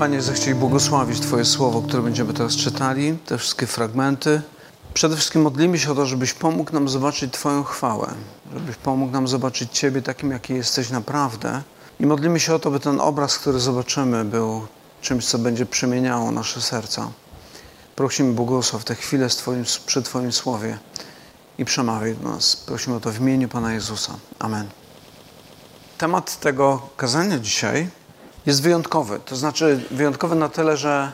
Panie, zechciej błogosławić Twoje słowo, które będziemy teraz czytali, te wszystkie fragmenty. Przede wszystkim modlimy się o to, żebyś pomógł nam zobaczyć Twoją chwałę, żebyś pomógł nam zobaczyć Ciebie takim, jaki jesteś naprawdę. I modlimy się o to, by ten obraz, który zobaczymy, był czymś, co będzie przemieniało nasze serca. Prosimy błogosław te chwile twoim, przy Twoim słowie i przemawiaj do nas. Prosimy o to w imieniu Pana Jezusa. Amen. Temat tego kazania dzisiaj jest wyjątkowy. To znaczy wyjątkowy na tyle, że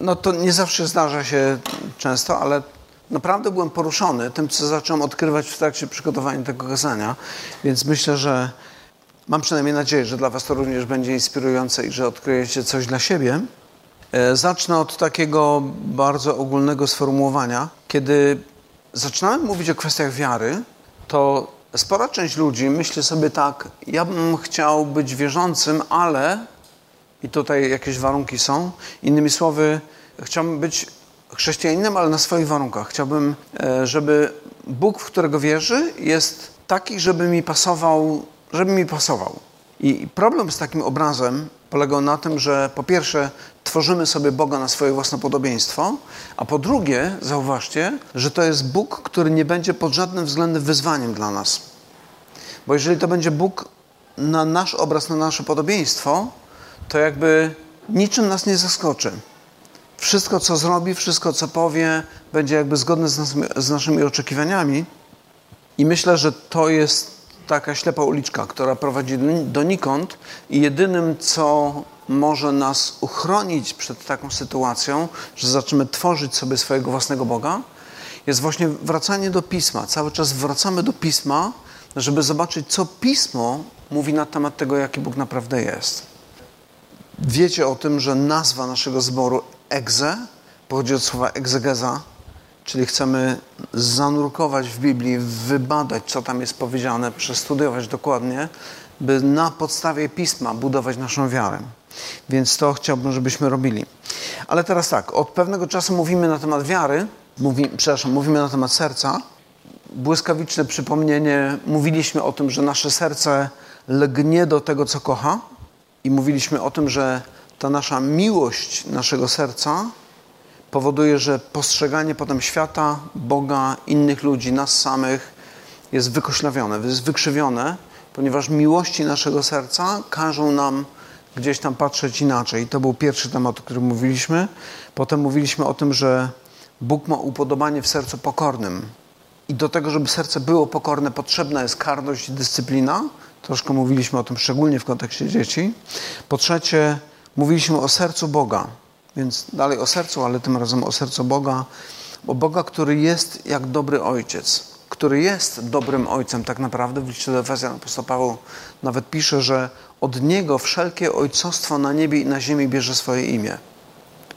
no to nie zawsze zdarza się często, ale naprawdę byłem poruszony tym, co zacząłem odkrywać w trakcie przygotowania tego kazania. Więc myślę, że mam przynajmniej nadzieję, że dla Was to również będzie inspirujące i że odkryjecie coś dla siebie. E, zacznę od takiego bardzo ogólnego sformułowania. Kiedy zaczynamy mówić o kwestiach wiary, to spora część ludzi myśli sobie tak, ja bym chciał być wierzącym, ale i tutaj jakieś warunki są. Innymi słowy, chciałbym być chrześcijaninem, ale na swoich warunkach. Chciałbym, e, żeby Bóg, w którego wierzy, jest taki, żeby mi pasował, żeby mi pasował. I problem z takim obrazem polegał na tym, że po pierwsze tworzymy sobie Boga na swoje własne podobieństwo, a po drugie, zauważcie, że to jest Bóg, który nie będzie pod żadnym względem wyzwaniem dla nas. Bo jeżeli to będzie Bóg na nasz obraz, na nasze podobieństwo, to jakby niczym nas nie zaskoczy. Wszystko, co zrobi, wszystko, co powie, będzie jakby zgodne z, nas, z naszymi oczekiwaniami. I myślę, że to jest taka ślepa uliczka, która prowadzi donikąd i jedynym, co może nas uchronić przed taką sytuacją, że zaczniemy tworzyć sobie swojego własnego Boga, jest właśnie wracanie do Pisma. Cały czas wracamy do Pisma, żeby zobaczyć, co Pismo mówi na temat tego, jaki Bóg naprawdę jest. Wiecie o tym, że nazwa naszego zboru egze pochodzi od słowa egzegeza, czyli chcemy zanurkować w Biblii, wybadać, co tam jest powiedziane, przestudiować dokładnie, by na podstawie pisma budować naszą wiarę. Więc to chciałbym, żebyśmy robili. Ale teraz tak, od pewnego czasu mówimy na temat wiary, mówi, przepraszam, mówimy na temat serca. Błyskawiczne przypomnienie, mówiliśmy o tym, że nasze serce lgnie do tego, co kocha, i mówiliśmy o tym, że ta nasza miłość naszego serca powoduje, że postrzeganie potem świata, Boga, innych ludzi, nas samych jest wykoślawione, jest wykrzywione, ponieważ miłości naszego serca każą nam gdzieś tam patrzeć inaczej. I to był pierwszy temat, o którym mówiliśmy. Potem mówiliśmy o tym, że Bóg ma upodobanie w sercu pokornym. I do tego, żeby serce było pokorne, potrzebna jest karność i dyscyplina. Troszkę mówiliśmy o tym szczególnie w kontekście dzieci. Po trzecie, mówiliśmy o sercu Boga. Więc dalej o sercu, ale tym razem o sercu Boga. O Boga, który jest jak dobry ojciec. Który jest dobrym ojcem tak naprawdę. W liście do Efezjan apostoł Paweł nawet pisze, że od Niego wszelkie ojcostwo na niebie i na ziemi bierze swoje imię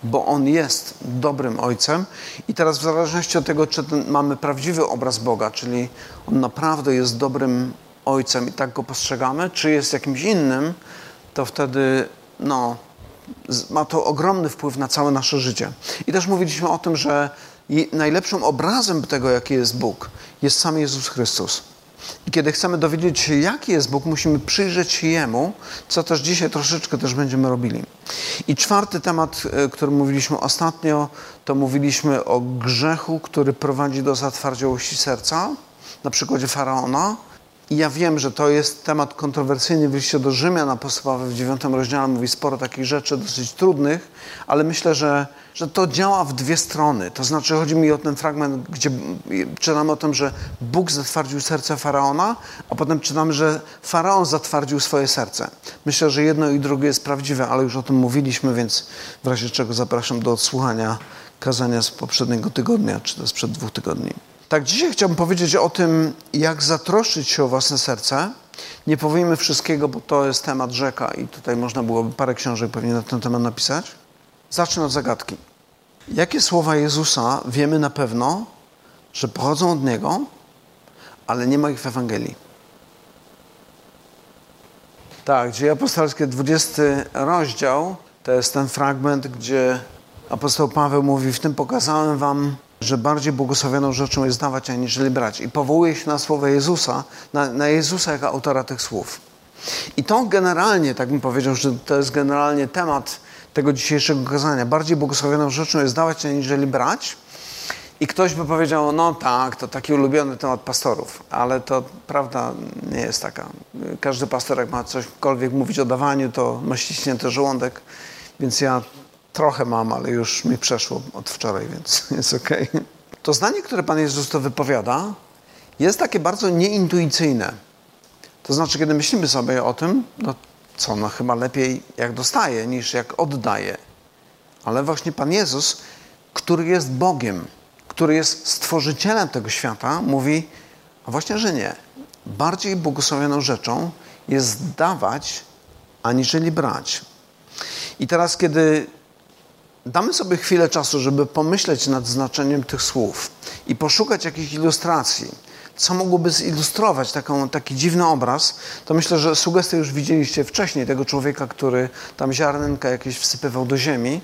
bo On jest dobrym Ojcem. I teraz w zależności od tego, czy mamy prawdziwy obraz Boga, czyli On naprawdę jest dobrym Ojcem i tak Go postrzegamy, czy jest jakimś innym, to wtedy no, ma to ogromny wpływ na całe nasze życie. I też mówiliśmy o tym, że najlepszym obrazem tego, jaki jest Bóg, jest sam Jezus Chrystus. I kiedy chcemy dowiedzieć się, jaki jest Bóg, musimy przyjrzeć się Jemu, co też dzisiaj troszeczkę też będziemy robili. I czwarty temat, e, który mówiliśmy ostatnio, to mówiliśmy o grzechu, który prowadzi do zatwardziałości serca, na przykładzie Faraona, i ja wiem, że to jest temat kontrowersyjny w liście do Rzymian apostołowy w dziewiątym rozdziale mówi sporo takich rzeczy dosyć trudnych, ale myślę, że, że to działa w dwie strony. To znaczy chodzi mi o ten fragment, gdzie czytamy o tym, że Bóg zatwardził serce Faraona, a potem czytamy, że Faraon zatwardził swoje serce. Myślę, że jedno i drugie jest prawdziwe, ale już o tym mówiliśmy, więc w razie czego zapraszam do odsłuchania kazania z poprzedniego tygodnia, czy to sprzed dwóch tygodni. Tak, dzisiaj chciałbym powiedzieć o tym, jak zatroszczyć się o własne serce. Nie powiemy wszystkiego, bo to jest temat rzeka i tutaj można byłoby parę książek pewnie na ten temat napisać. Zacznę od zagadki. Jakie słowa Jezusa wiemy na pewno, że pochodzą od Niego, ale nie ma ich w Ewangelii? Tak, dzieje apostolskie, 20 rozdział, to jest ten fragment, gdzie apostoł Paweł mówi, w tym pokazałem wam że bardziej błogosławioną rzeczą jest dawać, aniżeli brać. I powołuje się na słowa Jezusa, na, na Jezusa jako autora tych słów. I to generalnie, tak bym powiedział, że to jest generalnie temat tego dzisiejszego kazania. Bardziej błogosławioną rzeczą jest dawać, aniżeli brać. I ktoś by powiedział, no tak, to taki ulubiony temat pastorów, ale to prawda nie jest taka. Każdy pastor, jak ma cośkolwiek mówić o dawaniu, to ma ściśnięty żołądek, więc ja trochę mam, ale już mi przeszło od wczoraj, więc jest okej. To zdanie, które Pan Jezus to wypowiada, jest takie bardzo nieintuicyjne. To znaczy, kiedy myślimy sobie o tym, no co, no chyba lepiej jak dostaje niż jak oddaje. Ale właśnie Pan Jezus, który jest Bogiem, który jest stworzycielem tego świata, mówi, a właśnie, że nie. Bardziej błogosławioną rzeczą jest dawać, aniżeli brać. I teraz, kiedy damy sobie chwilę czasu, żeby pomyśleć nad znaczeniem tych słów i poszukać jakichś ilustracji, co mogłoby zilustrować taką, taki dziwny obraz, to myślę, że sugestię już widzieliście wcześniej tego człowieka, który tam ziarnenka jakieś wsypywał do ziemi.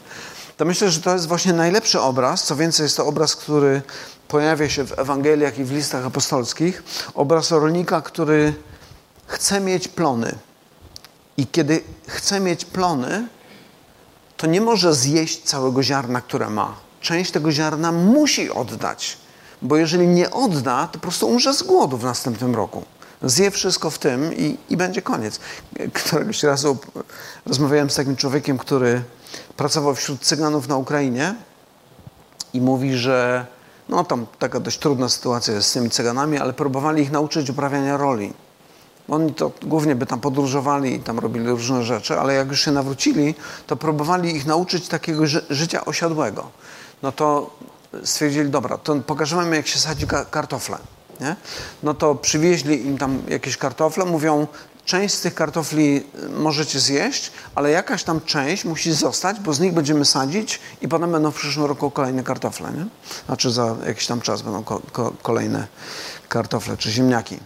To myślę, że to jest właśnie najlepszy obraz. Co więcej, jest to obraz, który pojawia się w Ewangeliach i w listach apostolskich. Obraz rolnika, który chce mieć plony. I kiedy chce mieć plony, to nie może zjeść całego ziarna, które ma. Część tego ziarna musi oddać bo jeżeli nie odda, to po prostu umrze z głodu w następnym roku. Zje wszystko w tym i, i będzie koniec. Któregoś razu rozmawiałem z takim człowiekiem, który pracował wśród Cyganów na Ukrainie i mówi, że no tam taka dość trudna sytuacja jest z tymi Cyganami, ale próbowali ich nauczyć uprawiania roli. Oni to głównie by tam podróżowali i tam robili różne rzeczy, ale jak już się nawrócili, to próbowali ich nauczyć takiego ży życia osiadłego. No to stwierdzili, dobra, to pokażemy jak się sadzi kartofle. Nie? No to przywieźli im tam jakieś kartofle, mówią, część z tych kartofli y, możecie zjeść, ale jakaś tam część musi zostać, bo z nich będziemy sadzić i potem będą w przyszłym roku kolejne kartofle. Nie? Znaczy za jakiś tam czas będą ko ko kolejne kartofle czy ziemniaki.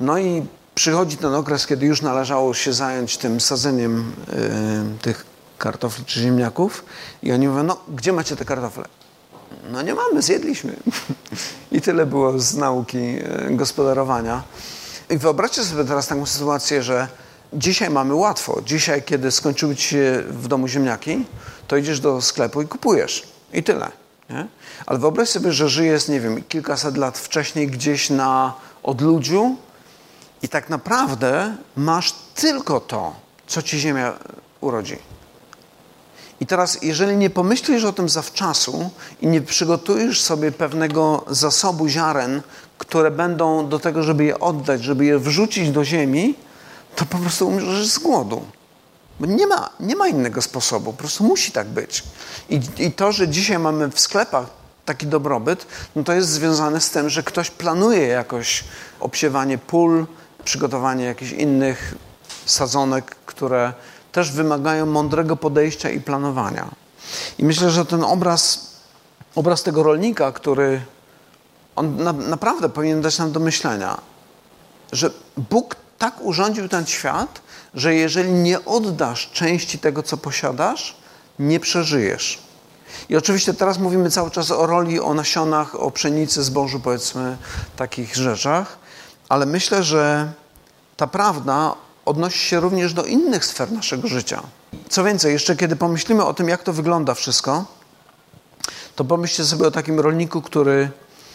No i przychodzi ten okres, kiedy już należało się zająć tym sadzeniem yy, tych kartofli czy ziemniaków i oni mówią, no gdzie macie te kartofle? No nie mamy, zjedliśmy. I tyle było z nauki e, gospodarowania. I wyobraźcie sobie teraz taką sytuację, że dzisiaj mamy łatwo. Dzisiaj, kiedy skończyły ci się w domu ziemniaki, to idziesz do sklepu i kupujesz. I tyle. Nie? Ale wyobraź sobie, że żyjesz, nie wiem, kilkaset lat wcześniej gdzieś na odludziu i tak naprawdę masz tylko to, co ci ziemia urodzi. I teraz, jeżeli nie pomyślisz o tym zawczasu i nie przygotujesz sobie pewnego zasobu ziaren, które będą do tego, żeby je oddać, żeby je wrzucić do ziemi, to po prostu umrzesz z głodu. Bo nie ma, nie ma innego sposobu, po prostu musi tak być. I, I to, że dzisiaj mamy w sklepach taki dobrobyt, no to jest związane z tym, że ktoś planuje jakoś obsiewanie pól, przygotowanie jakichś innych sadzonek, które też wymagają mądrego podejścia i planowania. I myślę, że ten obraz, obraz tego rolnika, który on na, naprawdę powinien dać nam do myślenia, że Bóg tak urządził ten świat, że jeżeli nie oddasz części tego, co posiadasz, nie przeżyjesz. I oczywiście teraz mówimy cały czas o roli, o nasionach, o pszenicy, zbożu, powiedzmy, takich rzeczach, ale myślę, że ta prawda odnosi się również do innych sfer naszego życia. Co więcej, jeszcze kiedy pomyślimy o tym, jak to wygląda wszystko, to pomyślcie sobie o takim rolniku, który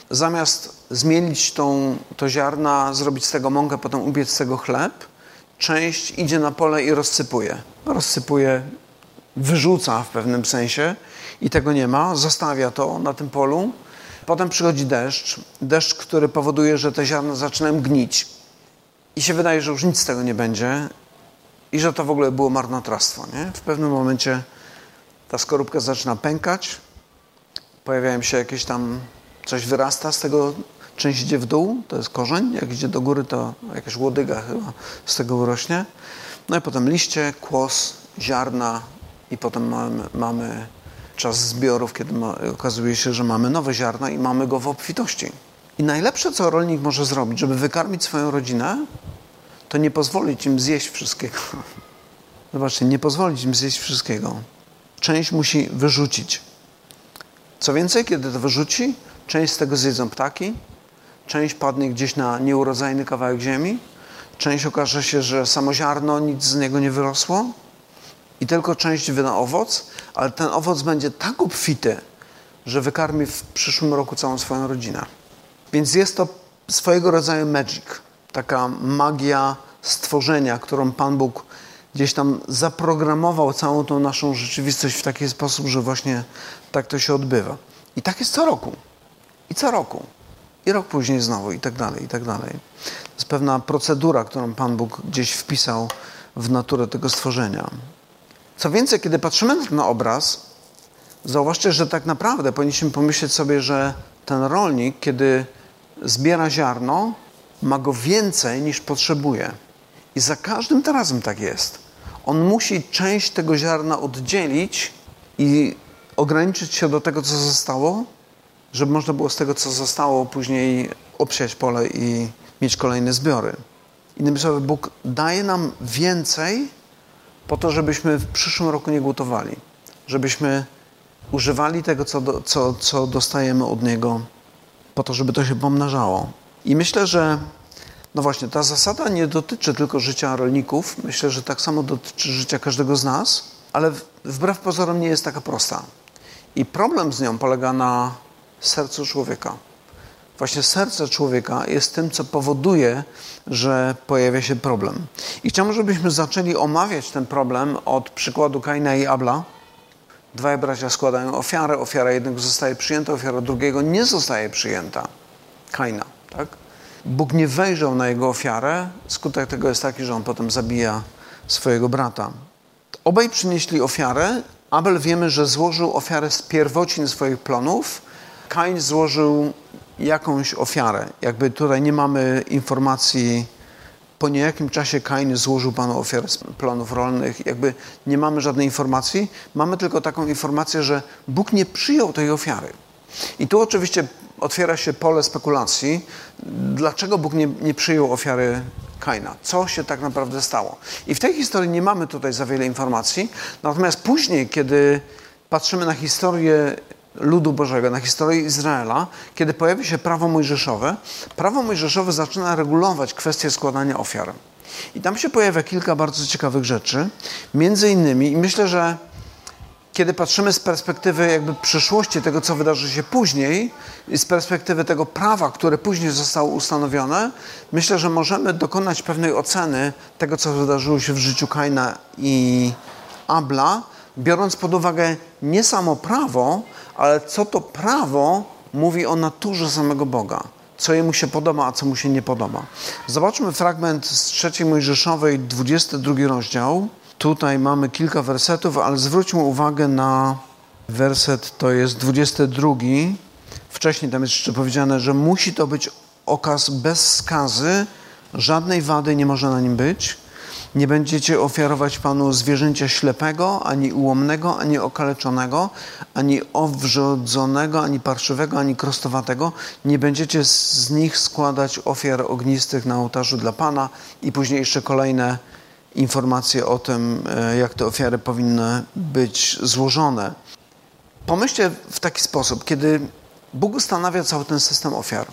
zamiast zmienić tą, to ziarna, zrobić z tego mąkę, potem ubiec z tego chleb, część idzie na pole i rozsypuje. Rozsypuje, wyrzuca w pewnym sensie i tego nie ma, zostawia to na tym polu. Potem przychodzi deszcz, deszcz, który powoduje, że te ziarna zaczynają gnić. I się wydaje, że już nic z tego nie będzie i że to w ogóle było marnotrawstwo. Nie? W pewnym momencie ta skorupka zaczyna pękać, pojawiają się jakieś tam, coś wyrasta z tego, część idzie w dół, to jest korzeń, jak idzie do góry, to jakaś łodyga chyba z tego urośnie. No i potem liście, kłos, ziarna i potem mamy, mamy czas zbiorów, kiedy ma, okazuje się, że mamy nowe ziarna i mamy go w obfitości. I najlepsze, co rolnik może zrobić, żeby wykarmić swoją rodzinę, to nie pozwolić im zjeść wszystkiego. Zobaczcie, nie pozwolić im zjeść wszystkiego. Część musi wyrzucić. Co więcej, kiedy to wyrzuci, część z tego zjedzą ptaki, część padnie gdzieś na nieurodzajny kawałek ziemi, część okaże się, że samo ziarno, nic z niego nie wyrosło i tylko część wyda owoc, ale ten owoc będzie tak obfity, że wykarmi w przyszłym roku całą swoją rodzinę. Więc jest to swojego rodzaju magic, taka magia stworzenia, którą Pan Bóg gdzieś tam zaprogramował całą tą naszą rzeczywistość w taki sposób, że właśnie tak to się odbywa. I tak jest co roku. I co roku. I rok później znowu, i tak dalej, i tak dalej. To jest pewna procedura, którą Pan Bóg gdzieś wpisał w naturę tego stworzenia. Co więcej, kiedy patrzymy na obraz, zauważcie, że tak naprawdę powinniśmy pomyśleć sobie, że ten rolnik, kiedy zbiera ziarno, ma go więcej niż potrzebuje. I za każdym razem tak jest. On musi część tego ziarna oddzielić i ograniczyć się do tego, co zostało, żeby można było z tego, co zostało, później obsiać pole i mieć kolejne zbiory. Innymi słowy, Bóg daje nam więcej po to, żebyśmy w przyszłym roku nie głotowali, żebyśmy używali tego, co, do, co, co dostajemy od Niego, po to, żeby to się pomnażało. I myślę, że no właśnie, ta zasada nie dotyczy tylko życia rolników. Myślę, że tak samo dotyczy życia każdego z nas, ale wbrew pozorom nie jest taka prosta. I problem z nią polega na sercu człowieka. Właśnie serce człowieka jest tym, co powoduje, że pojawia się problem. I chciałbym, żebyśmy zaczęli omawiać ten problem od przykładu Kaina i Abla. Dwaj bracia składają ofiarę, ofiara jednego zostaje przyjęta, ofiara drugiego nie zostaje przyjęta. Kaina, tak? Bóg nie wejrzał na jego ofiarę. Skutek tego jest taki, że on potem zabija swojego brata. Obaj przynieśli ofiarę. Abel wiemy, że złożył ofiarę z pierwocin swoich plonów. Kain złożył jakąś ofiarę. Jakby tutaj nie mamy informacji, po niejakim czasie Kain złożył Panu ofiarę z plonów rolnych. Jakby nie mamy żadnej informacji. Mamy tylko taką informację, że Bóg nie przyjął tej ofiary. I tu oczywiście otwiera się pole spekulacji, dlaczego Bóg nie, nie przyjął ofiary Kaina. Co się tak naprawdę stało? I w tej historii nie mamy tutaj za wiele informacji, natomiast później, kiedy patrzymy na historię ludu Bożego, na historię Izraela, kiedy pojawi się prawo mojżeszowe, prawo mojżeszowe zaczyna regulować kwestię składania ofiar. I tam się pojawia kilka bardzo ciekawych rzeczy. Między innymi, i myślę, że kiedy patrzymy z perspektywy jakby przyszłości tego, co wydarzy się później i z perspektywy tego prawa, które później zostało ustanowione, myślę, że możemy dokonać pewnej oceny tego, co wydarzyło się w życiu Kaina i Abla, biorąc pod uwagę nie samo prawo, ale co to prawo mówi o naturze samego Boga. Co jemu się podoba, a co mu się nie podoba. Zobaczmy fragment z trzeciej Mojżeszowej, 22 rozdział. Tutaj mamy kilka wersetów, ale zwróćmy uwagę na werset, to jest 22. Wcześniej tam jest jeszcze powiedziane, że musi to być okaz bez skazy, żadnej wady nie może na nim być. Nie będziecie ofiarować Panu zwierzęcia ślepego, ani ułomnego, ani okaleczonego, ani owrzodzonego, ani parszywego, ani krostowatego. Nie będziecie z nich składać ofiar ognistych na ołtarzu dla Pana i później jeszcze kolejne informacje o tym, e, jak te ofiary powinny być złożone. Pomyślcie w taki sposób, kiedy Bóg ustanawia cały ten system ofiar,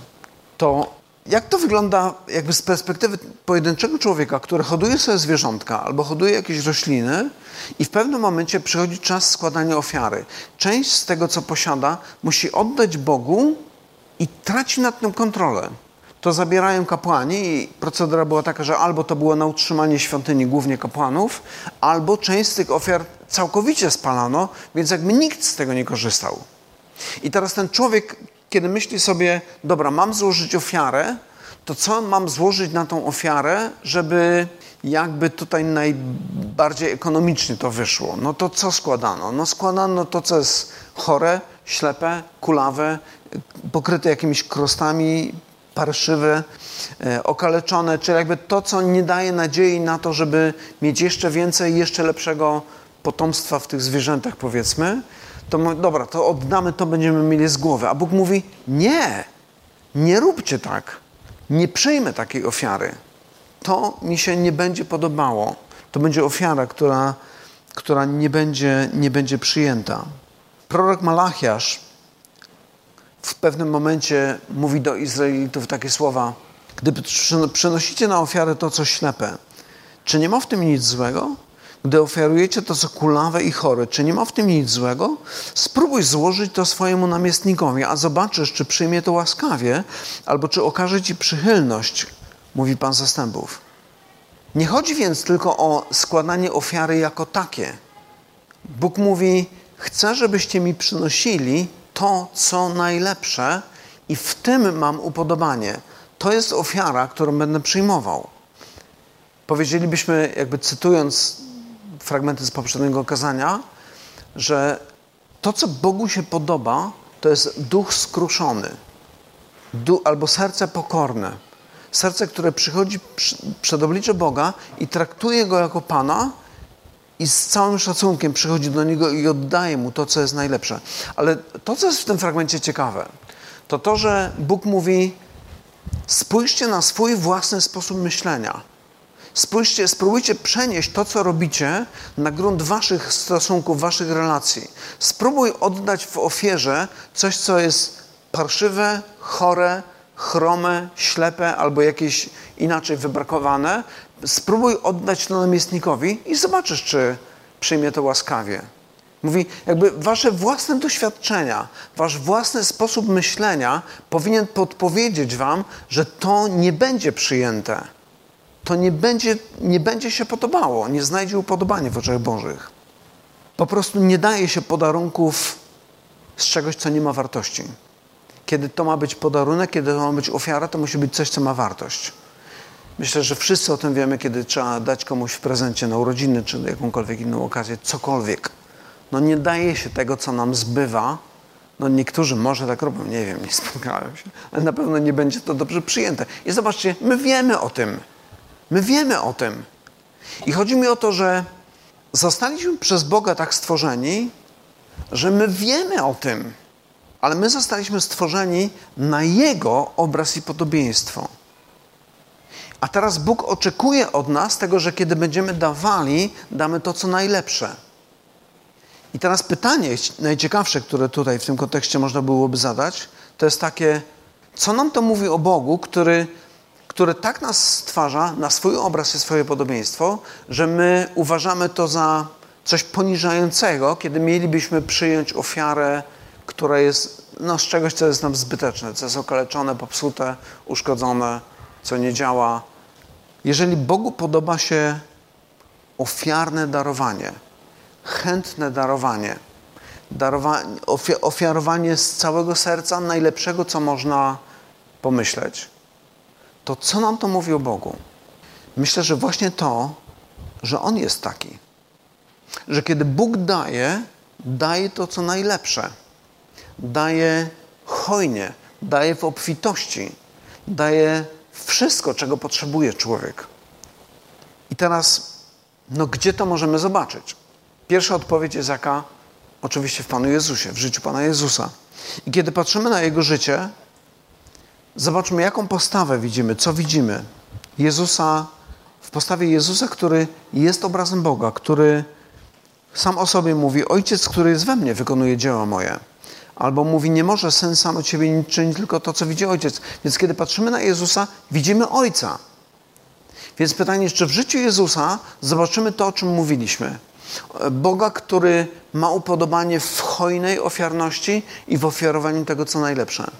to jak to wygląda jakby z perspektywy pojedynczego człowieka, który hoduje sobie zwierzątka albo hoduje jakieś rośliny i w pewnym momencie przychodzi czas składania ofiary. Część z tego, co posiada, musi oddać Bogu i traci nad tym kontrolę to zabierają kapłani i procedura była taka, że albo to było na utrzymanie świątyni głównie kapłanów, albo część z tych ofiar całkowicie spalano, więc jakby nikt z tego nie korzystał. I teraz ten człowiek, kiedy myśli sobie, dobra, mam złożyć ofiarę, to co mam złożyć na tą ofiarę, żeby jakby tutaj najbardziej ekonomicznie to wyszło? No to co składano? No składano to, co jest chore, ślepe, kulawe, pokryte jakimiś krostami, parszywe, e, okaleczone, czyli jakby to, co nie daje nadziei na to, żeby mieć jeszcze więcej, jeszcze lepszego potomstwa w tych zwierzętach, powiedzmy, to dobra, to oddamy, to będziemy mieli z głowy. A Bóg mówi: Nie, nie róbcie tak, nie przyjmę takiej ofiary. To mi się nie będzie podobało. To będzie ofiara, która, która nie, będzie, nie będzie przyjęta. Prorok Malachiasz w pewnym momencie mówi do Izraelitów takie słowa: Gdy przynosicie na ofiarę to, co ślepe, czy nie ma w tym nic złego? Gdy ofiarujecie to, co kulawe i chore, czy nie ma w tym nic złego? Spróbuj złożyć to swojemu namiestnikowi, a zobaczysz, czy przyjmie to łaskawie, albo czy okaże ci przychylność, mówi Pan zastępów. Nie chodzi więc tylko o składanie ofiary jako takie. Bóg mówi: Chcę, żebyście mi przynosili to, co najlepsze, i w tym mam upodobanie. To jest ofiara, którą będę przyjmował. Powiedzielibyśmy, jakby cytując fragmenty z poprzedniego kazania, że to, co Bogu się podoba, to jest duch skruszony albo serce pokorne. Serce, które przychodzi przed oblicze Boga i traktuje Go jako Pana i z całym szacunkiem przychodzi do Niego i oddaje Mu to, co jest najlepsze. Ale to, co jest w tym fragmencie ciekawe, to to, że Bóg mówi spójrzcie na swój własny sposób myślenia. Spójrzcie, spróbujcie przenieść to, co robicie, na grunt waszych stosunków, waszych relacji. Spróbuj oddać w ofierze coś, co jest parszywe, chore, chrome, ślepe albo jakieś inaczej wybrakowane. Spróbuj oddać to namiestnikowi i zobaczysz, czy przyjmie to łaskawie. Mówi, jakby wasze własne doświadczenia, wasz własny sposób myślenia powinien podpowiedzieć wam, że to nie będzie przyjęte to nie będzie, nie będzie się podobało, nie znajdzie upodobania w oczach Bożych. Po prostu nie daje się podarunków z czegoś, co nie ma wartości. Kiedy to ma być podarunek, kiedy to ma być ofiara, to musi być coś, co ma wartość. Myślę, że wszyscy o tym wiemy, kiedy trzeba dać komuś w prezencie na urodziny czy jakąkolwiek inną okazję, cokolwiek. No nie daje się tego, co nam zbywa. No niektórzy może tak robią, nie wiem, nie spotkałem się, ale na pewno nie będzie to dobrze przyjęte. I zobaczcie, my wiemy o tym. My wiemy o tym. I chodzi mi o to, że zostaliśmy przez Boga tak stworzeni, że my wiemy o tym, ale my zostaliśmy stworzeni na Jego obraz i podobieństwo. A teraz Bóg oczekuje od nas tego, że kiedy będziemy dawali, damy to, co najlepsze. I teraz pytanie najciekawsze, które tutaj w tym kontekście można byłoby zadać, to jest takie, co nam to mówi o Bogu, który który tak nas stwarza na swój obraz i swoje podobieństwo, że my uważamy to za coś poniżającego, kiedy mielibyśmy przyjąć ofiarę, która jest no, z czegoś, co jest nam zbyteczne, co jest okaleczone, popsute, uszkodzone, co nie działa. Jeżeli Bogu podoba się ofiarne darowanie, chętne darowanie, darowanie ofiarowanie z całego serca najlepszego, co można pomyśleć, to co nam to mówi o Bogu? Myślę, że właśnie to, że On jest taki. Że kiedy Bóg daje, daje to, co najlepsze. Daje hojnie, daje w obfitości, daje wszystko, czego potrzebuje człowiek. I teraz, no gdzie to możemy zobaczyć? Pierwsza odpowiedź jest jaka? Oczywiście w Panu Jezusie, w życiu Pana Jezusa. I kiedy patrzymy na Jego życie, Zobaczmy, jaką postawę widzimy, co widzimy. Jezusa, w postawie Jezusa, który jest obrazem Boga, który sam o sobie mówi: Ojciec, który jest we mnie, wykonuje dzieła moje. Albo mówi: Nie może syn sam od ciebie nic czynić, tylko to, co widzi ojciec. Więc kiedy patrzymy na Jezusa, widzimy Ojca. Więc pytanie czy w życiu Jezusa zobaczymy to, o czym mówiliśmy. Boga, który ma upodobanie w hojnej ofiarności i w ofiarowaniu tego, co najlepsze.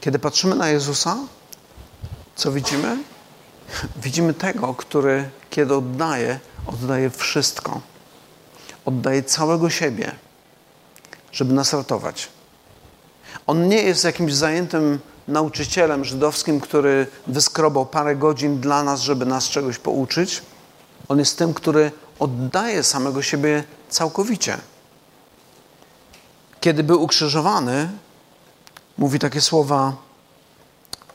Kiedy patrzymy na Jezusa, co widzimy? Widzimy tego, który kiedy oddaje, oddaje wszystko. Oddaje całego siebie, żeby nas ratować. On nie jest jakimś zajętym nauczycielem żydowskim, który wyskrobał parę godzin dla nas, żeby nas czegoś pouczyć. On jest tym, który oddaje samego siebie całkowicie. Kiedy był ukrzyżowany, mówi takie słowa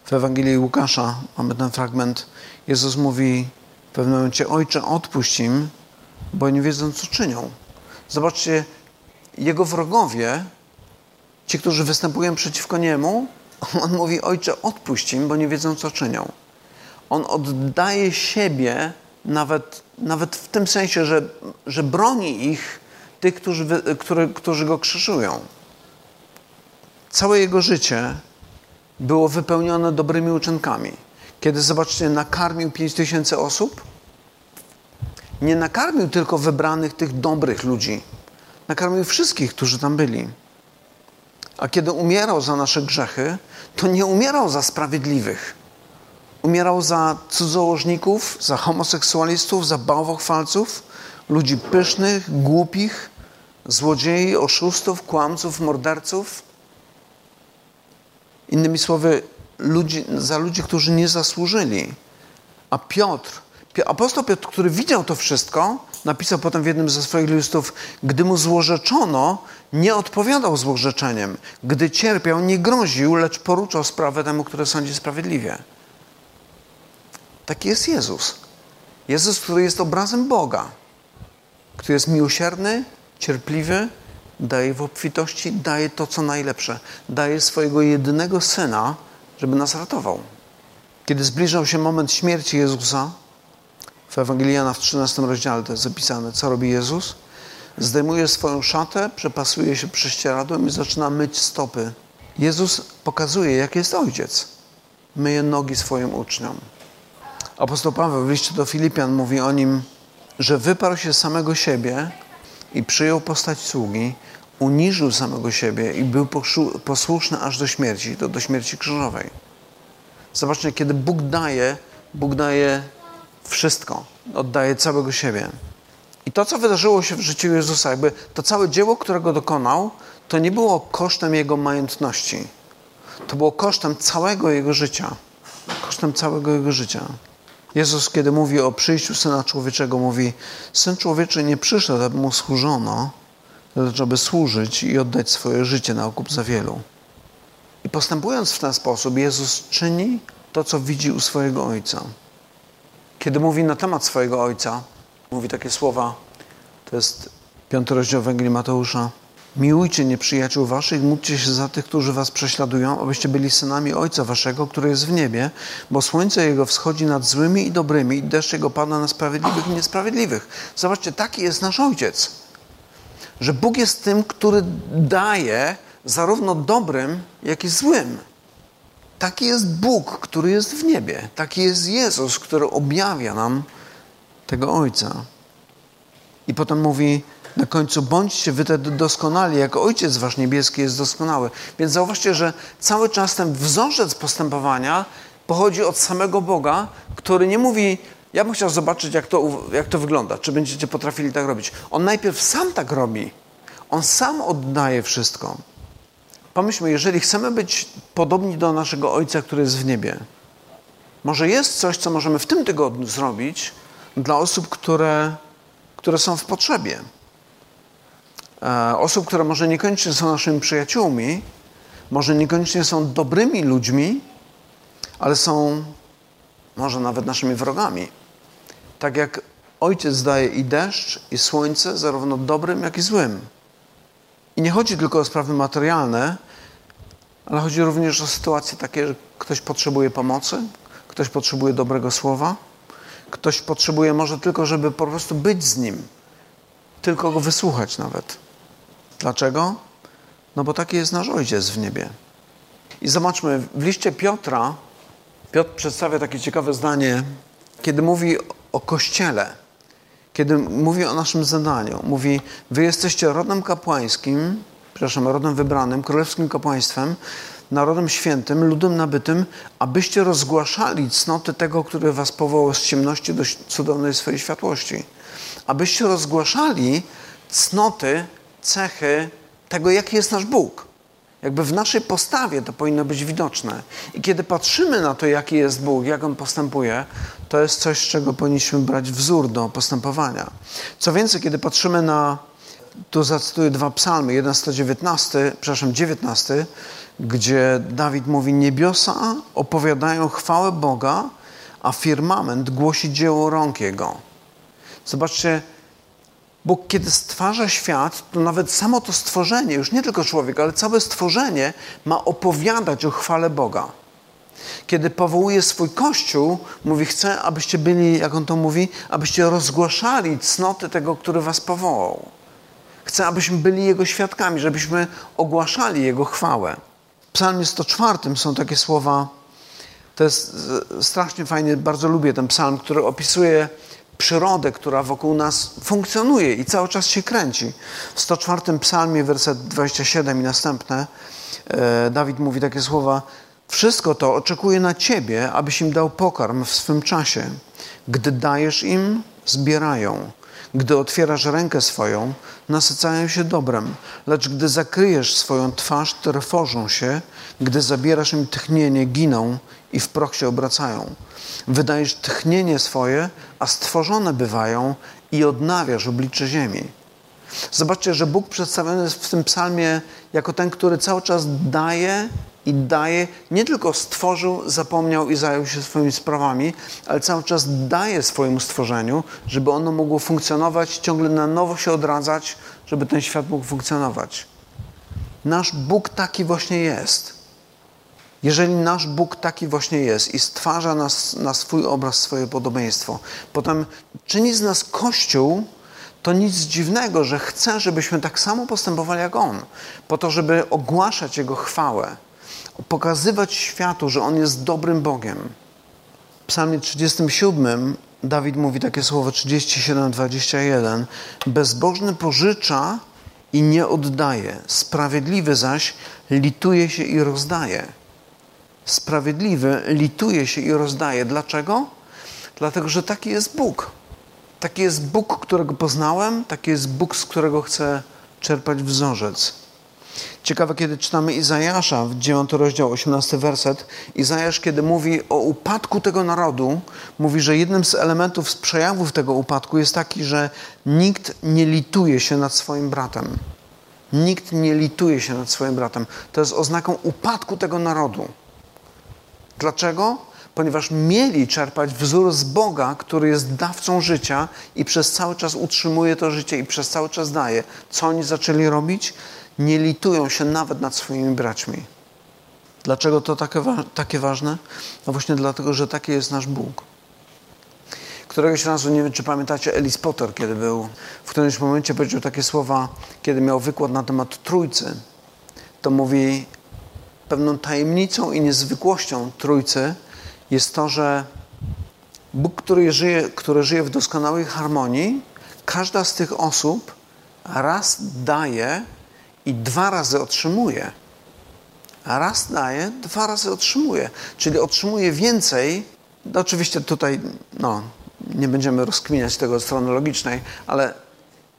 w Ewangelii Łukasza. Mamy ten fragment. Jezus mówi w pewnym momencie: Ojcze, odpuść im, bo nie wiedzą, co czynią. Zobaczcie, jego wrogowie, ci, którzy występują przeciwko niemu, on mówi: Ojcze, odpuść im, bo nie wiedzą, co czynią. On oddaje siebie nawet, nawet w tym sensie, że, że broni ich, tych, którzy, którzy, którzy go krzyżują. Całe jego życie było wypełnione dobrymi uczynkami. Kiedy, zobaczcie, nakarmił 5 tysięcy osób, nie nakarmił tylko wybranych tych dobrych ludzi. Nakarmił wszystkich, którzy tam byli. A kiedy umierał za nasze grzechy, to nie umierał za sprawiedliwych. Umierał za cudzołożników, za homoseksualistów, za bałwochwalców, ludzi pysznych, głupich, złodziei, oszustów, kłamców, morderców. Innymi słowy, ludzi, za ludzi, którzy nie zasłużyli. A Piotr, apostoł Piotr, który widział to wszystko, napisał potem w jednym ze swoich listów, gdy mu złorzeczono, nie odpowiadał złorzeczeniem. Gdy cierpiał, nie groził, lecz poruczał sprawę temu, który sądzi sprawiedliwie. Taki jest Jezus. Jezus, który jest obrazem Boga, który jest miłosierny, cierpliwy, daje w obfitości, daje to, co najlepsze. Daje swojego jedynego Syna, żeby nas ratował. Kiedy zbliżał się moment śmierci Jezusa, w Ewangelii w 13 rozdziale to jest zapisane, co robi Jezus. Zdejmuje swoją szatę, przepasuje się prześcieradłem i zaczyna myć stopy. Jezus pokazuje, jak jest Ojciec. Myje nogi swoim uczniom. Apostoł Paweł w liście do Filipian mówi o nim, że wyparł się samego siebie i przyjął postać sługi, uniżył samego siebie i był posłuszny aż do śmierci, do, do śmierci krzyżowej. Zobaczcie, kiedy Bóg daje, Bóg daje wszystko. Oddaje całego siebie. I to, co wydarzyło się w życiu Jezusa, jakby to całe dzieło, którego dokonał, to nie było kosztem Jego majątności. To było kosztem całego Jego życia. Kosztem całego Jego życia. Jezus, kiedy mówi o przyjściu Syna Człowieczego, mówi: Syn Człowieczy nie przyszedł, aby mu służono, lecz aby służyć i oddać swoje życie na okup za wielu. I postępując w ten sposób, Jezus czyni to, co widzi u swojego Ojca. Kiedy mówi na temat swojego Ojca, mówi takie słowa, to jest piąty rozdział Ewangelii Mateusza. Miłujcie nieprzyjaciół waszych, módlcie się za tych, którzy was prześladują, abyście byli synami Ojca waszego, który jest w niebie, bo słońce Jego wschodzi nad złymi i dobrymi i deszcz Jego pada na sprawiedliwych i niesprawiedliwych. Zobaczcie, taki jest nasz Ojciec. Że Bóg jest tym, który daje zarówno dobrym, jak i złym. Taki jest Bóg, który jest w niebie. Taki jest Jezus, który objawia nam tego Ojca. I potem mówi na końcu, bądźcie wy te doskonali, jak Ojciec Wasz Niebieski jest doskonały. Więc zauważcie, że cały czas ten wzorzec postępowania pochodzi od samego Boga, który nie mówi, ja bym chciał zobaczyć, jak to, jak to wygląda, czy będziecie potrafili tak robić. On najpierw sam tak robi. On sam oddaje wszystko. Pomyślmy, jeżeli chcemy być podobni do naszego Ojca, który jest w niebie, może jest coś, co możemy w tym tygodniu zrobić dla osób, które, które są w potrzebie. E, osób, które może niekoniecznie są naszymi przyjaciółmi, może niekoniecznie są dobrymi ludźmi, ale są może nawet naszymi wrogami. Tak jak Ojciec daje i deszcz, i słońce, zarówno dobrym, jak i złym. I nie chodzi tylko o sprawy materialne, ale chodzi również o sytuacje takie, że ktoś potrzebuje pomocy, ktoś potrzebuje dobrego słowa, ktoś potrzebuje może tylko, żeby po prostu być z nim, tylko go wysłuchać nawet. Dlaczego? No bo taki jest nasz ojciec w niebie. I zobaczmy, w liście Piotra, Piotr przedstawia takie ciekawe zdanie, kiedy mówi o kościele kiedy mówi o naszym zadaniu. Mówi, wy jesteście rodem kapłańskim, przepraszam, rodem wybranym, królewskim kapłaństwem, narodem świętym, ludem nabytym, abyście rozgłaszali cnoty tego, który was powołał z ciemności do cudownej swojej światłości. Abyście rozgłaszali cnoty, cechy tego, jaki jest nasz Bóg. Jakby w naszej postawie to powinno być widoczne. I kiedy patrzymy na to, jaki jest Bóg, jak On postępuje, to jest coś, z czego powinniśmy brać wzór do postępowania. Co więcej, kiedy patrzymy na, tu zacytuję dwa psalmy, jeden 119, przepraszam, 19, gdzie Dawid mówi, niebiosa opowiadają chwałę Boga, a firmament głosi dzieło rąk Jego. Zobaczcie, Bóg, kiedy stwarza świat, to nawet samo to stworzenie, już nie tylko człowiek, ale całe stworzenie ma opowiadać o chwale Boga. Kiedy powołuje swój kościół, mówi: Chcę, abyście byli, jak on to mówi, abyście rozgłaszali cnoty tego, który was powołał. Chcę, abyśmy byli Jego świadkami, żebyśmy ogłaszali Jego chwałę. W Psalmie 104 są takie słowa. To jest strasznie fajny, bardzo lubię ten psalm, który opisuje przyrodę, która wokół nas funkcjonuje i cały czas się kręci. W 104 psalmie, werset 27 i następne, e, Dawid mówi takie słowa: Wszystko to oczekuje na Ciebie, abyś im dał pokarm w swym czasie. Gdy dajesz im, zbierają. Gdy otwierasz rękę swoją, nasycają się dobrem, lecz gdy zakryjesz swoją twarz, trwożą się, gdy zabierasz im tchnienie, giną i w proch się obracają. Wydajesz tchnienie swoje, a stworzone bywają i odnawiasz oblicze ziemi. Zobaczcie, że Bóg przedstawiony jest w tym psalmie jako ten, który cały czas daje i daje, nie tylko stworzył, zapomniał i zajął się swoimi sprawami, ale cały czas daje swojemu stworzeniu, żeby ono mogło funkcjonować, ciągle na nowo się odradzać, żeby ten świat mógł funkcjonować. Nasz Bóg taki właśnie jest. Jeżeli nasz Bóg taki właśnie jest i stwarza nas na swój obraz, swoje podobieństwo, potem czyni z nas Kościół, to nic dziwnego, że chce, żebyśmy tak samo postępowali jak On, po to, żeby ogłaszać Jego chwałę, pokazywać światu, że On jest dobrym Bogiem. W psalmie 37 Dawid mówi takie słowo 37-21 Bezbożny pożycza i nie oddaje, sprawiedliwy zaś lituje się i rozdaje. Sprawiedliwy lituje się i rozdaje. Dlaczego? Dlatego, że taki jest Bóg. Taki jest Bóg, którego poznałem, taki jest Bóg, z którego chcę czerpać wzorzec. Ciekawe, kiedy czytamy Izajasza w 9 rozdział, 18 werset. Izajasz, kiedy mówi o upadku tego narodu, mówi, że jednym z elementów, z przejawów tego upadku jest taki, że nikt nie lituje się nad swoim bratem. Nikt nie lituje się nad swoim bratem. To jest oznaką upadku tego narodu. Dlaczego? Ponieważ mieli czerpać wzór z Boga, który jest dawcą życia i przez cały czas utrzymuje to życie i przez cały czas daje. Co oni zaczęli robić? Nie litują się nawet nad swoimi braćmi. Dlaczego to takie, takie ważne? No właśnie dlatego, że taki jest nasz Bóg. Któregoś razu, nie wiem czy pamiętacie, Ellis Potter, kiedy był, w którymś momencie powiedział takie słowa, kiedy miał wykład na temat Trójcy, to mówi, pewną tajemnicą i niezwykłością Trójcy jest to, że Bóg, który żyje, który żyje w doskonałej harmonii, każda z tych osób raz daje i dwa razy otrzymuje. Raz daje, dwa razy otrzymuje. Czyli otrzymuje więcej. No oczywiście tutaj no, nie będziemy rozkminiać tego od strony logicznej, ale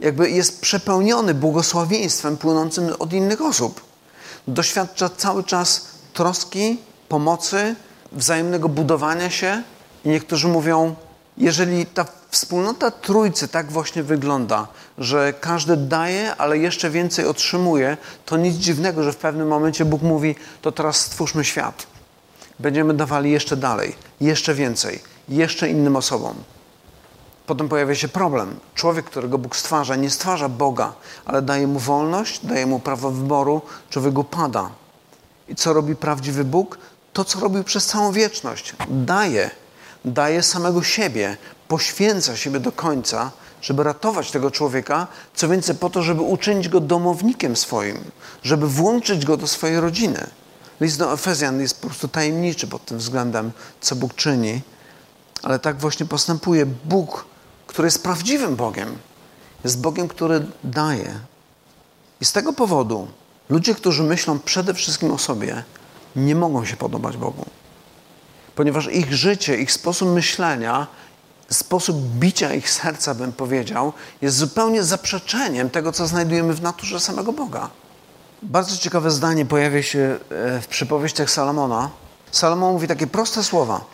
jakby jest przepełniony błogosławieństwem płynącym od innych osób doświadcza cały czas troski, pomocy, wzajemnego budowania się. I niektórzy mówią, jeżeli ta wspólnota trójcy tak właśnie wygląda, że każdy daje, ale jeszcze więcej otrzymuje, to nic dziwnego, że w pewnym momencie Bóg mówi: To teraz stwórzmy świat. Będziemy dawali jeszcze dalej, jeszcze więcej, jeszcze innym osobom. Potem pojawia się problem. Człowiek, którego Bóg stwarza, nie stwarza Boga, ale daje mu wolność, daje mu prawo wyboru, człowiek upada. I co robi prawdziwy Bóg? To, co robił przez całą wieczność. Daje, daje samego siebie, poświęca siebie do końca, żeby ratować tego człowieka, co więcej po to, żeby uczynić go domownikiem swoim, żeby włączyć go do swojej rodziny. List do Efezjan jest po prostu tajemniczy pod tym względem, co Bóg czyni, ale tak właśnie postępuje Bóg który jest prawdziwym Bogiem. Jest Bogiem, który daje. I z tego powodu ludzie, którzy myślą przede wszystkim o sobie, nie mogą się podobać Bogu. Ponieważ ich życie, ich sposób myślenia, sposób bicia ich serca, bym powiedział, jest zupełnie zaprzeczeniem tego, co znajdujemy w naturze samego Boga. Bardzo ciekawe zdanie pojawia się e, w przypowieściach Salomona. Salomon mówi takie proste słowa.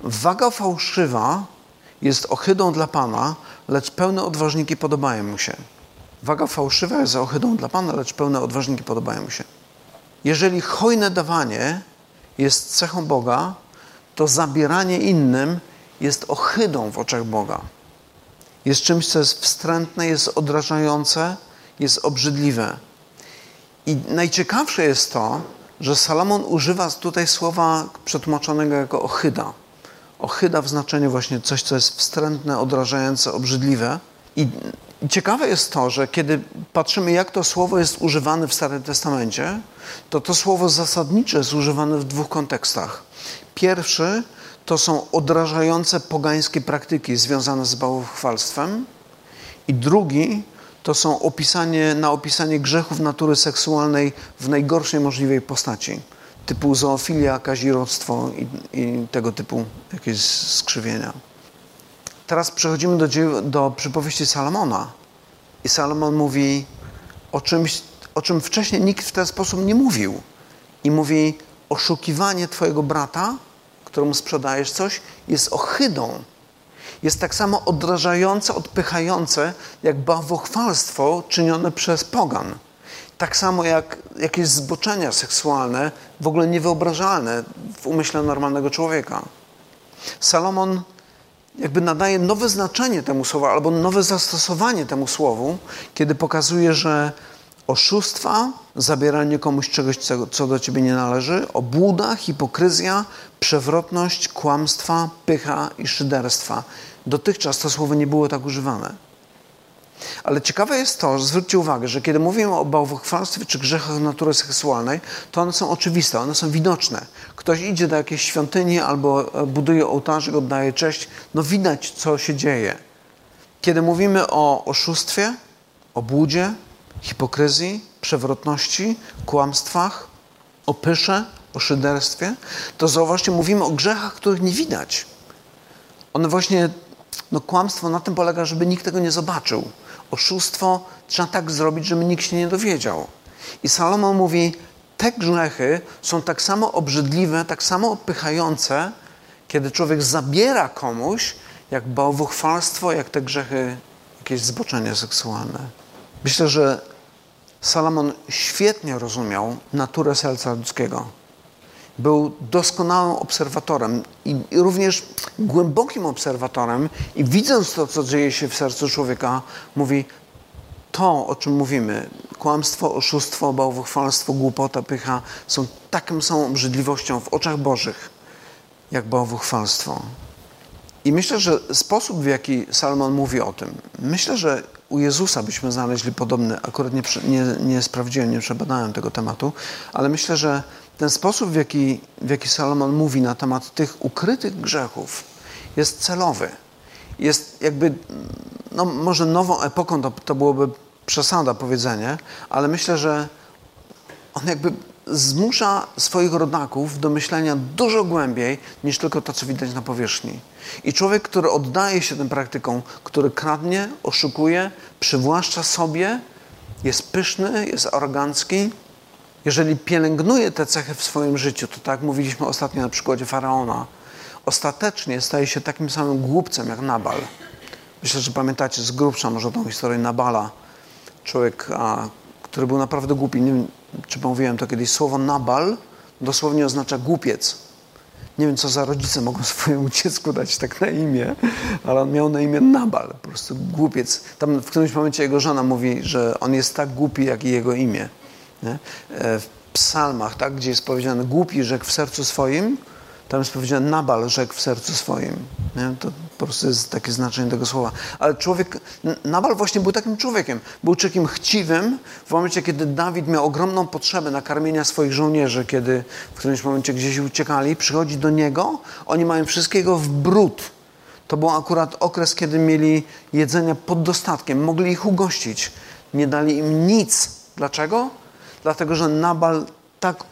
Waga fałszywa jest ohydą dla Pana, lecz pełne odważniki podobają mu się. Waga fałszywa jest ohydą dla Pana, lecz pełne odważniki podobają mu się. Jeżeli hojne dawanie jest cechą Boga, to zabieranie innym jest ohydą w oczach Boga. Jest czymś, co jest wstrętne, jest odrażające, jest obrzydliwe. I najciekawsze jest to, że Salomon używa tutaj słowa przetłumaczonego jako ohyda ochyda w znaczeniu właśnie coś, co jest wstrętne, odrażające, obrzydliwe. I ciekawe jest to, że kiedy patrzymy, jak to słowo jest używane w Starym Testamencie, to to słowo zasadnicze jest używane w dwóch kontekstach. Pierwszy to są odrażające pogańskie praktyki związane z bałwochwalstwem i drugi to są opisanie, na opisanie grzechów natury seksualnej w najgorszej możliwej postaci, typu zoofilia, kazirodztwo i, i tego typu jakieś skrzywienia. Teraz przechodzimy do, do przypowieści Salomona. I Salomon mówi o czymś, o czym wcześniej nikt w ten sposób nie mówił. I mówi: Oszukiwanie Twojego brata, któremu sprzedajesz coś, jest ohydą. Jest tak samo odrażające, odpychające, jak bałwochwalstwo czynione przez pogan. Tak samo jak jakieś zboczenia seksualne, w ogóle niewyobrażalne w umyśle normalnego człowieka. Salomon jakby nadaje nowe znaczenie temu słowu, albo nowe zastosowanie temu słowu, kiedy pokazuje, że oszustwa, zabieranie komuś czegoś, co do ciebie nie należy, obłuda, hipokryzja, przewrotność, kłamstwa, pycha i szyderstwa. Dotychczas to słowo nie było tak używane. Ale ciekawe jest to, że zwróćcie uwagę, że kiedy mówimy o bałwochwalstwie czy grzechach natury seksualnej, to one są oczywiste, one są widoczne. Ktoś idzie do jakiejś świątyni albo e, buduje ołtarzyk, oddaje cześć, no widać, co się dzieje. Kiedy mówimy o oszustwie, o błudzie, hipokryzji, przewrotności, kłamstwach, o pysze, o szyderstwie, to zauważcie, mówimy o grzechach, których nie widać. One właśnie, no kłamstwo na tym polega, żeby nikt tego nie zobaczył oszustwo trzeba tak zrobić, żeby nikt się nie dowiedział. I Salomon mówi, te grzechy są tak samo obrzydliwe, tak samo odpychające, kiedy człowiek zabiera komuś, jak bałwochwalstwo, jak te grzechy, jakieś zboczenie seksualne. Myślę, że Salomon świetnie rozumiał naturę serca ludzkiego. Był doskonałym obserwatorem i również głębokim obserwatorem i widząc to, co dzieje się w sercu człowieka, mówi to, o czym mówimy, kłamstwo, oszustwo, bałwochwalstwo, głupota, pycha, są taką samą obrzydliwością w oczach Bożych, jak bałwochwalstwo. I myślę, że sposób, w jaki Salomon mówi o tym, myślę, że u Jezusa byśmy znaleźli podobny, akurat nie, nie, nie sprawdziłem, nie przebadałem tego tematu, ale myślę, że ten sposób, w jaki, w jaki Salomon mówi na temat tych ukrytych grzechów, jest celowy. Jest jakby, no może nową epoką to, to byłoby przesada powiedzenie, ale myślę, że on jakby zmusza swoich rodaków do myślenia dużo głębiej niż tylko to, co widać na powierzchni. I człowiek, który oddaje się tym praktykom, który kradnie, oszukuje, przywłaszcza sobie, jest pyszny, jest arogancki, jeżeli pielęgnuje te cechy w swoim życiu, to tak mówiliśmy ostatnio na przykładzie faraona, ostatecznie staje się takim samym głupcem jak Nabal. Myślę, że pamiętacie z grubsza może tą historię Nabala. Człowiek, a, który był naprawdę głupi. Nie wiem, czy mówiłem to kiedyś. Słowo Nabal dosłownie oznacza głupiec. Nie wiem, co za rodzice mogą swojemu dziecku dać tak na imię, ale on miał na imię Nabal, po prostu głupiec. Tam w którymś momencie jego żona mówi, że on jest tak głupi, jak i jego imię. Nie? W psalmach, tak, gdzie jest powiedziane głupi rzekł w sercu swoim, tam jest powiedziane Nabal rzekł w sercu swoim. Nie? To po prostu jest takie znaczenie tego słowa. Ale człowiek, Nabal właśnie był takim człowiekiem. Był człowiekiem chciwym w momencie, kiedy Dawid miał ogromną potrzebę nakarmienia swoich żołnierzy, kiedy w którymś momencie gdzieś uciekali, przychodzi do niego, oni mają wszystkiego w brud. To był akurat okres, kiedy mieli jedzenia pod dostatkiem, mogli ich ugościć. Nie dali im nic. Dlaczego? Dlatego że Nabal tak,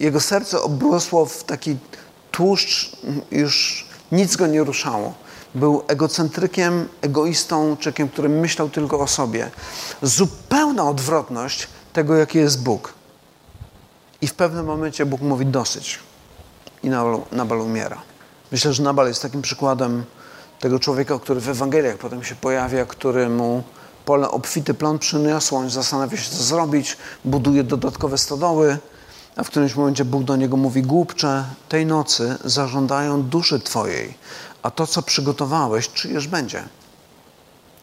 jego serce obrosło w taki tłuszcz, już nic go nie ruszało. Był egocentrykiem, egoistą, człowiekiem, który myślał tylko o sobie. Zupełna odwrotność tego, jaki jest Bóg. I w pewnym momencie Bóg mówi dosyć. I Nabal umiera. Myślę, że Nabal jest takim przykładem tego człowieka, który w Ewangeliach potem się pojawia, który mu pole obfity plon przyniosło, on zastanawia się, co zrobić, buduje dodatkowe stodoły, a w którymś momencie Bóg do niego mówi, głupcze, tej nocy zażądają duszy Twojej, a to, co przygotowałeś, czyjeż będzie?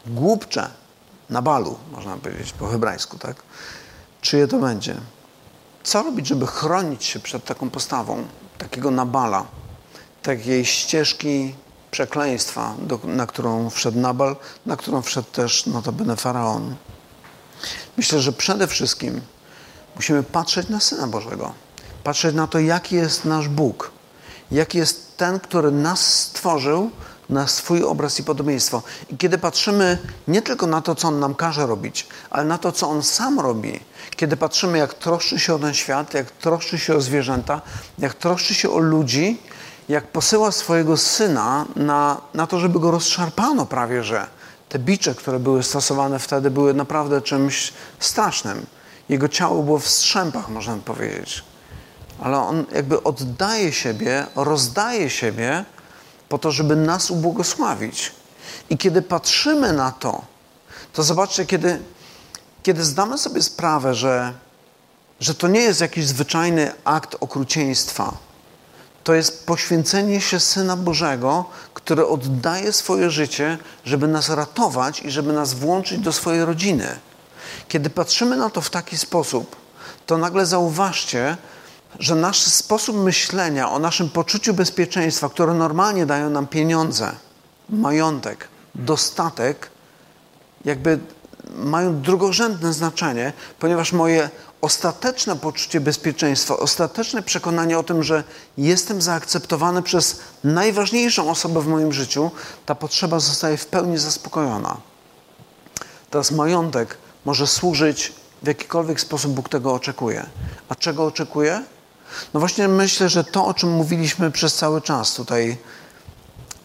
Głupcze, na balu, można powiedzieć po hebrajsku, tak? Czyje to będzie? Co robić, żeby chronić się przed taką postawą, takiego nabala, takiej ścieżki przekleństwa, do, na którą wszedł Nabal, na którą wszedł też notabene Faraon. Myślę, że przede wszystkim musimy patrzeć na Syna Bożego. Patrzeć na to, jaki jest nasz Bóg. Jaki jest ten, który nas stworzył na swój obraz i podobieństwo. I kiedy patrzymy nie tylko na to, co On nam każe robić, ale na to, co On sam robi, kiedy patrzymy, jak troszczy się o ten świat, jak troszczy się o zwierzęta, jak troszczy się o ludzi, jak posyła swojego syna na, na to, żeby go rozszarpano prawie, że te bicze, które były stosowane wtedy, były naprawdę czymś strasznym. Jego ciało było w strzępach, można powiedzieć. Ale on jakby oddaje siebie, rozdaje siebie po to, żeby nas ubłogosławić. I kiedy patrzymy na to, to zobaczcie, kiedy, kiedy zdamy sobie sprawę, że, że to nie jest jakiś zwyczajny akt okrucieństwa, to jest poświęcenie się Syna Bożego, który oddaje swoje życie, żeby nas ratować i żeby nas włączyć do swojej rodziny. Kiedy patrzymy na to w taki sposób, to nagle zauważcie, że nasz sposób myślenia o naszym poczuciu bezpieczeństwa, które normalnie dają nam pieniądze, majątek, dostatek, jakby mają drugorzędne znaczenie, ponieważ moje ostateczne poczucie bezpieczeństwa, ostateczne przekonanie o tym, że jestem zaakceptowany przez najważniejszą osobę w moim życiu, ta potrzeba zostaje w pełni zaspokojona. Teraz majątek może służyć w jakikolwiek sposób Bóg tego oczekuje. A czego oczekuje? No właśnie myślę, że to, o czym mówiliśmy przez cały czas tutaj,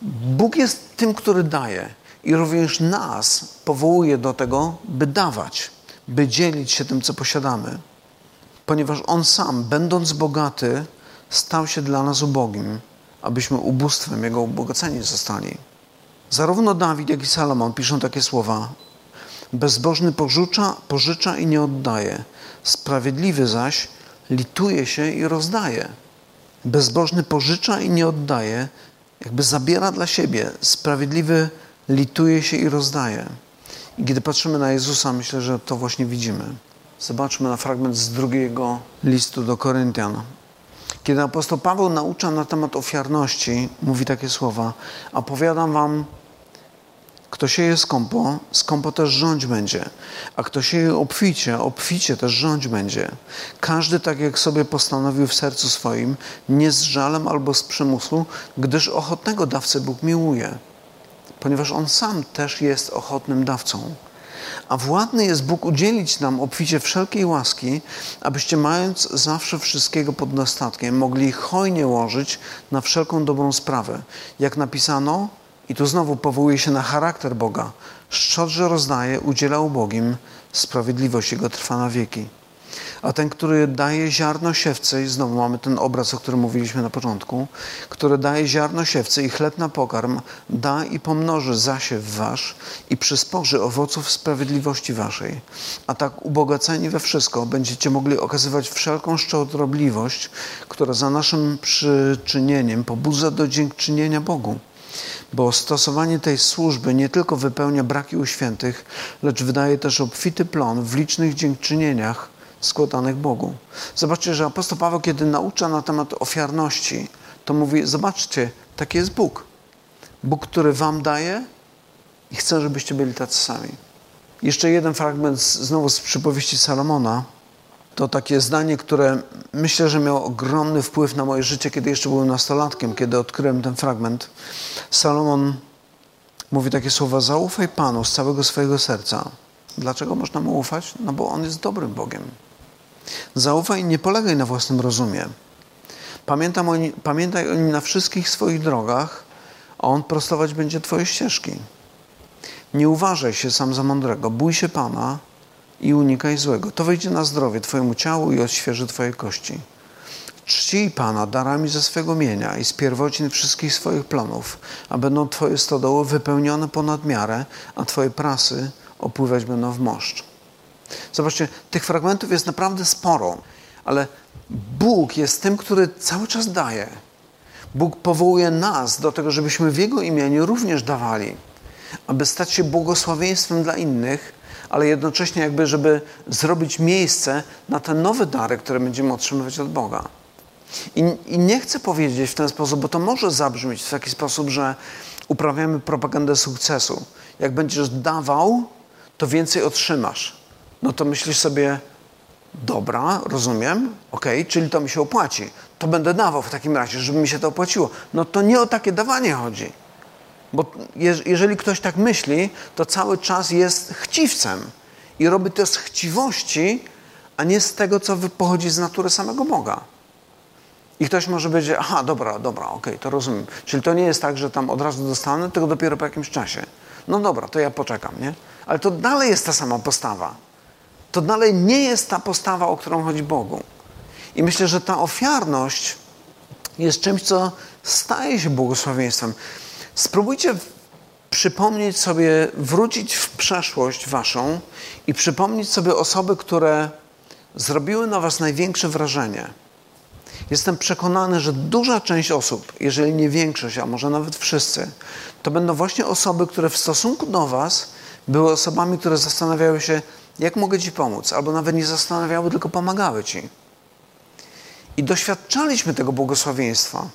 Bóg jest tym, który daje i również nas powołuje do tego, by dawać, by dzielić się tym, co posiadamy. Ponieważ On sam, będąc bogaty, stał się dla nas ubogim, abyśmy ubóstwem Jego ubogaceni zostali. Zarówno Dawid, jak i Salomon piszą takie słowa. Bezbożny pożycza, pożycza i nie oddaje. Sprawiedliwy zaś lituje się i rozdaje. Bezbożny pożycza i nie oddaje, jakby zabiera dla siebie. Sprawiedliwy lituje się i rozdaje. I kiedy patrzymy na Jezusa, myślę, że to właśnie widzimy. Zobaczmy na fragment z drugiego listu do Koryntian. Kiedy apostoł Paweł naucza na temat ofiarności, mówi takie słowa: Opowiadam wam kto sieje skąpo, skąpo też rządź będzie. A kto sieje obficie, obficie też rządź będzie. Każdy tak jak sobie postanowił w sercu swoim, nie z żalem albo z przymusu, gdyż ochotnego dawcę Bóg miłuje. Ponieważ On sam też jest ochotnym dawcą. A władny jest Bóg udzielić nam obficie wszelkiej łaski, abyście mając zawsze wszystkiego pod dostatkiem, mogli hojnie łożyć na wszelką dobrą sprawę. Jak napisano, i tu znowu powołuje się na charakter Boga. Szczodrze rozdaje, udziela ubogim, sprawiedliwość Jego trwa na wieki. A ten, który daje ziarno siewcy, i znowu mamy ten obraz, o którym mówiliśmy na początku, który daje ziarno siewcy i chleb na pokarm, da i pomnoży zasiew wasz i przysporzy owoców sprawiedliwości waszej. A tak ubogaceni we wszystko będziecie mogli okazywać wszelką szczodrobliwość, która za naszym przyczynieniem pobudza do dziękczynienia Bogu bo stosowanie tej służby nie tylko wypełnia braki u świętych, lecz wydaje też obfity plon w licznych dziękczynieniach składanych Bogu. Zobaczcie, że apostoł Paweł, kiedy naucza na temat ofiarności, to mówi: Zobaczcie, taki jest Bóg. Bóg, który Wam daje i chce, żebyście byli tacy sami. Jeszcze jeden fragment znowu z przypowieści Salomona to takie zdanie, które myślę, że miało ogromny wpływ na moje życie, kiedy jeszcze byłem nastolatkiem, kiedy odkryłem ten fragment. Salomon mówi takie słowa: Zaufaj Panu z całego swojego serca. Dlaczego można mu ufać? No bo on jest dobrym Bogiem. Zaufaj i nie polegaj na własnym rozumie. Pamiętaj o nim na wszystkich swoich drogach, a on prostować będzie Twoje ścieżki. Nie uważaj się sam za mądrego, bój się Pana i unikaj złego. To wejdzie na zdrowie Twojemu ciału i odświeży Twoje kości. Czcij Pana darami ze swego mienia i z pierwocin wszystkich swoich planów, a będą Twoje stodoły wypełnione ponad miarę, a Twoje prasy opływać będą w moszcz. Zobaczcie, tych fragmentów jest naprawdę sporo, ale Bóg jest tym, który cały czas daje. Bóg powołuje nas do tego, żebyśmy w Jego imieniu również dawali, aby stać się błogosławieństwem dla innych, ale jednocześnie jakby, żeby zrobić miejsce na te nowe dary, które będziemy otrzymywać od Boga. I, I, nie chcę powiedzieć w ten sposób, bo to może zabrzmieć w taki sposób, że uprawiamy propagandę sukcesu. Jak będziesz dawał, to więcej otrzymasz. No to myślisz sobie, Dobra, rozumiem, okay, czyli to mi się opłaci. To będę dawał w takim razie, żeby mi się to opłaciło. No to nie o takie dawanie chodzi. Bo jeżeli ktoś tak myśli, to cały czas jest chciwcem i robi to z chciwości, a nie z tego, co pochodzi z natury samego Boga. I ktoś może powiedzieć, aha, dobra, dobra, okej, okay, to rozumiem. Czyli to nie jest tak, że tam od razu dostanę, tylko dopiero po jakimś czasie. No dobra, to ja poczekam, nie? Ale to dalej jest ta sama postawa. To dalej nie jest ta postawa, o którą chodzi Bogu. I myślę, że ta ofiarność jest czymś, co staje się błogosławieństwem. Spróbujcie przypomnieć sobie, wrócić w przeszłość waszą i przypomnieć sobie osoby, które zrobiły na was największe wrażenie. Jestem przekonany, że duża część osób, jeżeli nie większość, a może nawet wszyscy, to będą właśnie osoby, które w stosunku do was były osobami, które zastanawiały się, jak mogę ci pomóc, albo nawet nie zastanawiały, tylko pomagały ci. I doświadczaliśmy tego błogosławieństwa.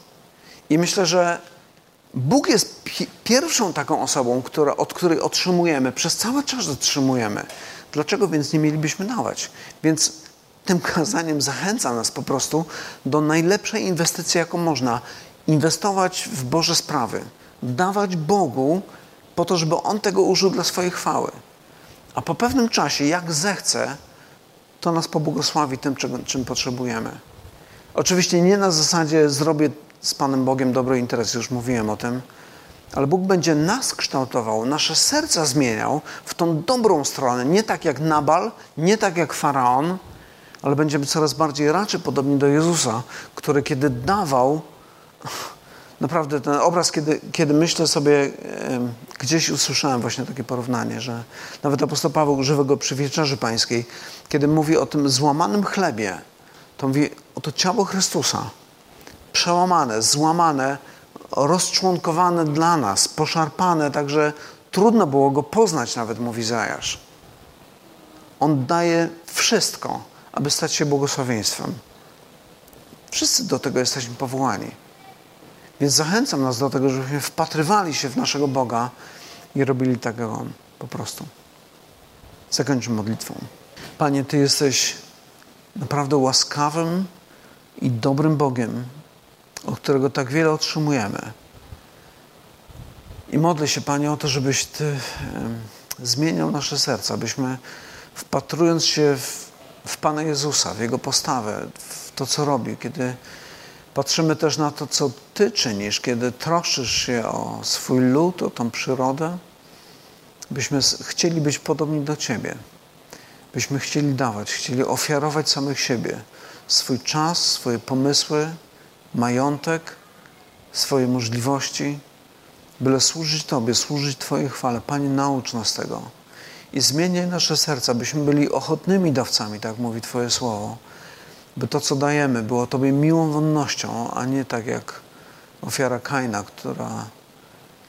I myślę, że Bóg jest pi pierwszą taką osobą, która, od której otrzymujemy, przez cały czas otrzymujemy. Dlaczego więc nie mielibyśmy dawać? Więc tym kazaniem zachęca nas po prostu do najlepszej inwestycji, jaką można. Inwestować w Boże sprawy. Dawać Bogu po to, żeby On tego użył dla swojej chwały. A po pewnym czasie, jak zechce, to nas pobłogosławi tym, czym, potrzebujemy. Oczywiście nie na zasadzie zrobię z Panem Bogiem dobry interes, już mówiłem o tym, ale Bóg będzie nas kształtował, nasze serca zmieniał w tą dobrą stronę, nie tak jak Nabal, nie tak jak Faraon, ale będziemy coraz bardziej raczej podobni do Jezusa, który kiedy dawał, naprawdę ten obraz, kiedy, kiedy myślę sobie, gdzieś usłyszałem właśnie takie porównanie, że nawet apostoł Paweł używa go przy wieczerzy pańskiej, kiedy mówi o tym złamanym chlebie, to mówi o to ciało Chrystusa, przełamane, złamane, rozczłonkowane dla nas, poszarpane, także trudno było go poznać, nawet mówi Zajasz. On daje wszystko, aby stać się błogosławieństwem. Wszyscy do tego jesteśmy powołani. Więc zachęcam nas do tego, żebyśmy wpatrywali się w naszego Boga i robili tak jak On po prostu. Zakończmy modlitwą. Panie, Ty jesteś naprawdę łaskawym i dobrym Bogiem, od którego tak wiele otrzymujemy. I modlę się, Panie, o to, żebyś Ty zmieniał nasze serca, abyśmy wpatrując się w, w Pana Jezusa, w Jego postawę, w to, co robi, kiedy patrzymy też na to, co Ty czynisz, kiedy troszczysz się o swój lud, o tą przyrodę, byśmy chcieli być podobni do Ciebie. Byśmy chcieli dawać, chcieli ofiarować samych siebie, swój czas, swoje pomysły, majątek, swoje możliwości, byle służyć Tobie, służyć Twojej chwale. Panie, naucz nas tego i zmieniaj nasze serca, byśmy byli ochotnymi dawcami, tak mówi Twoje słowo, by to, co dajemy, było Tobie miłą wonnością, a nie tak jak ofiara Kaina, która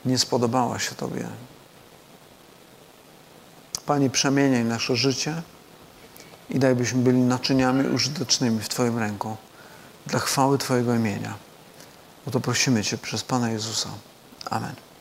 nie spodobała się Tobie. Panie, przemieniaj nasze życie i daj, byśmy byli naczyniami użytecznymi w Twoim ręku dla chwały Twojego imienia. O to prosimy Cię przez Pana Jezusa. Amen.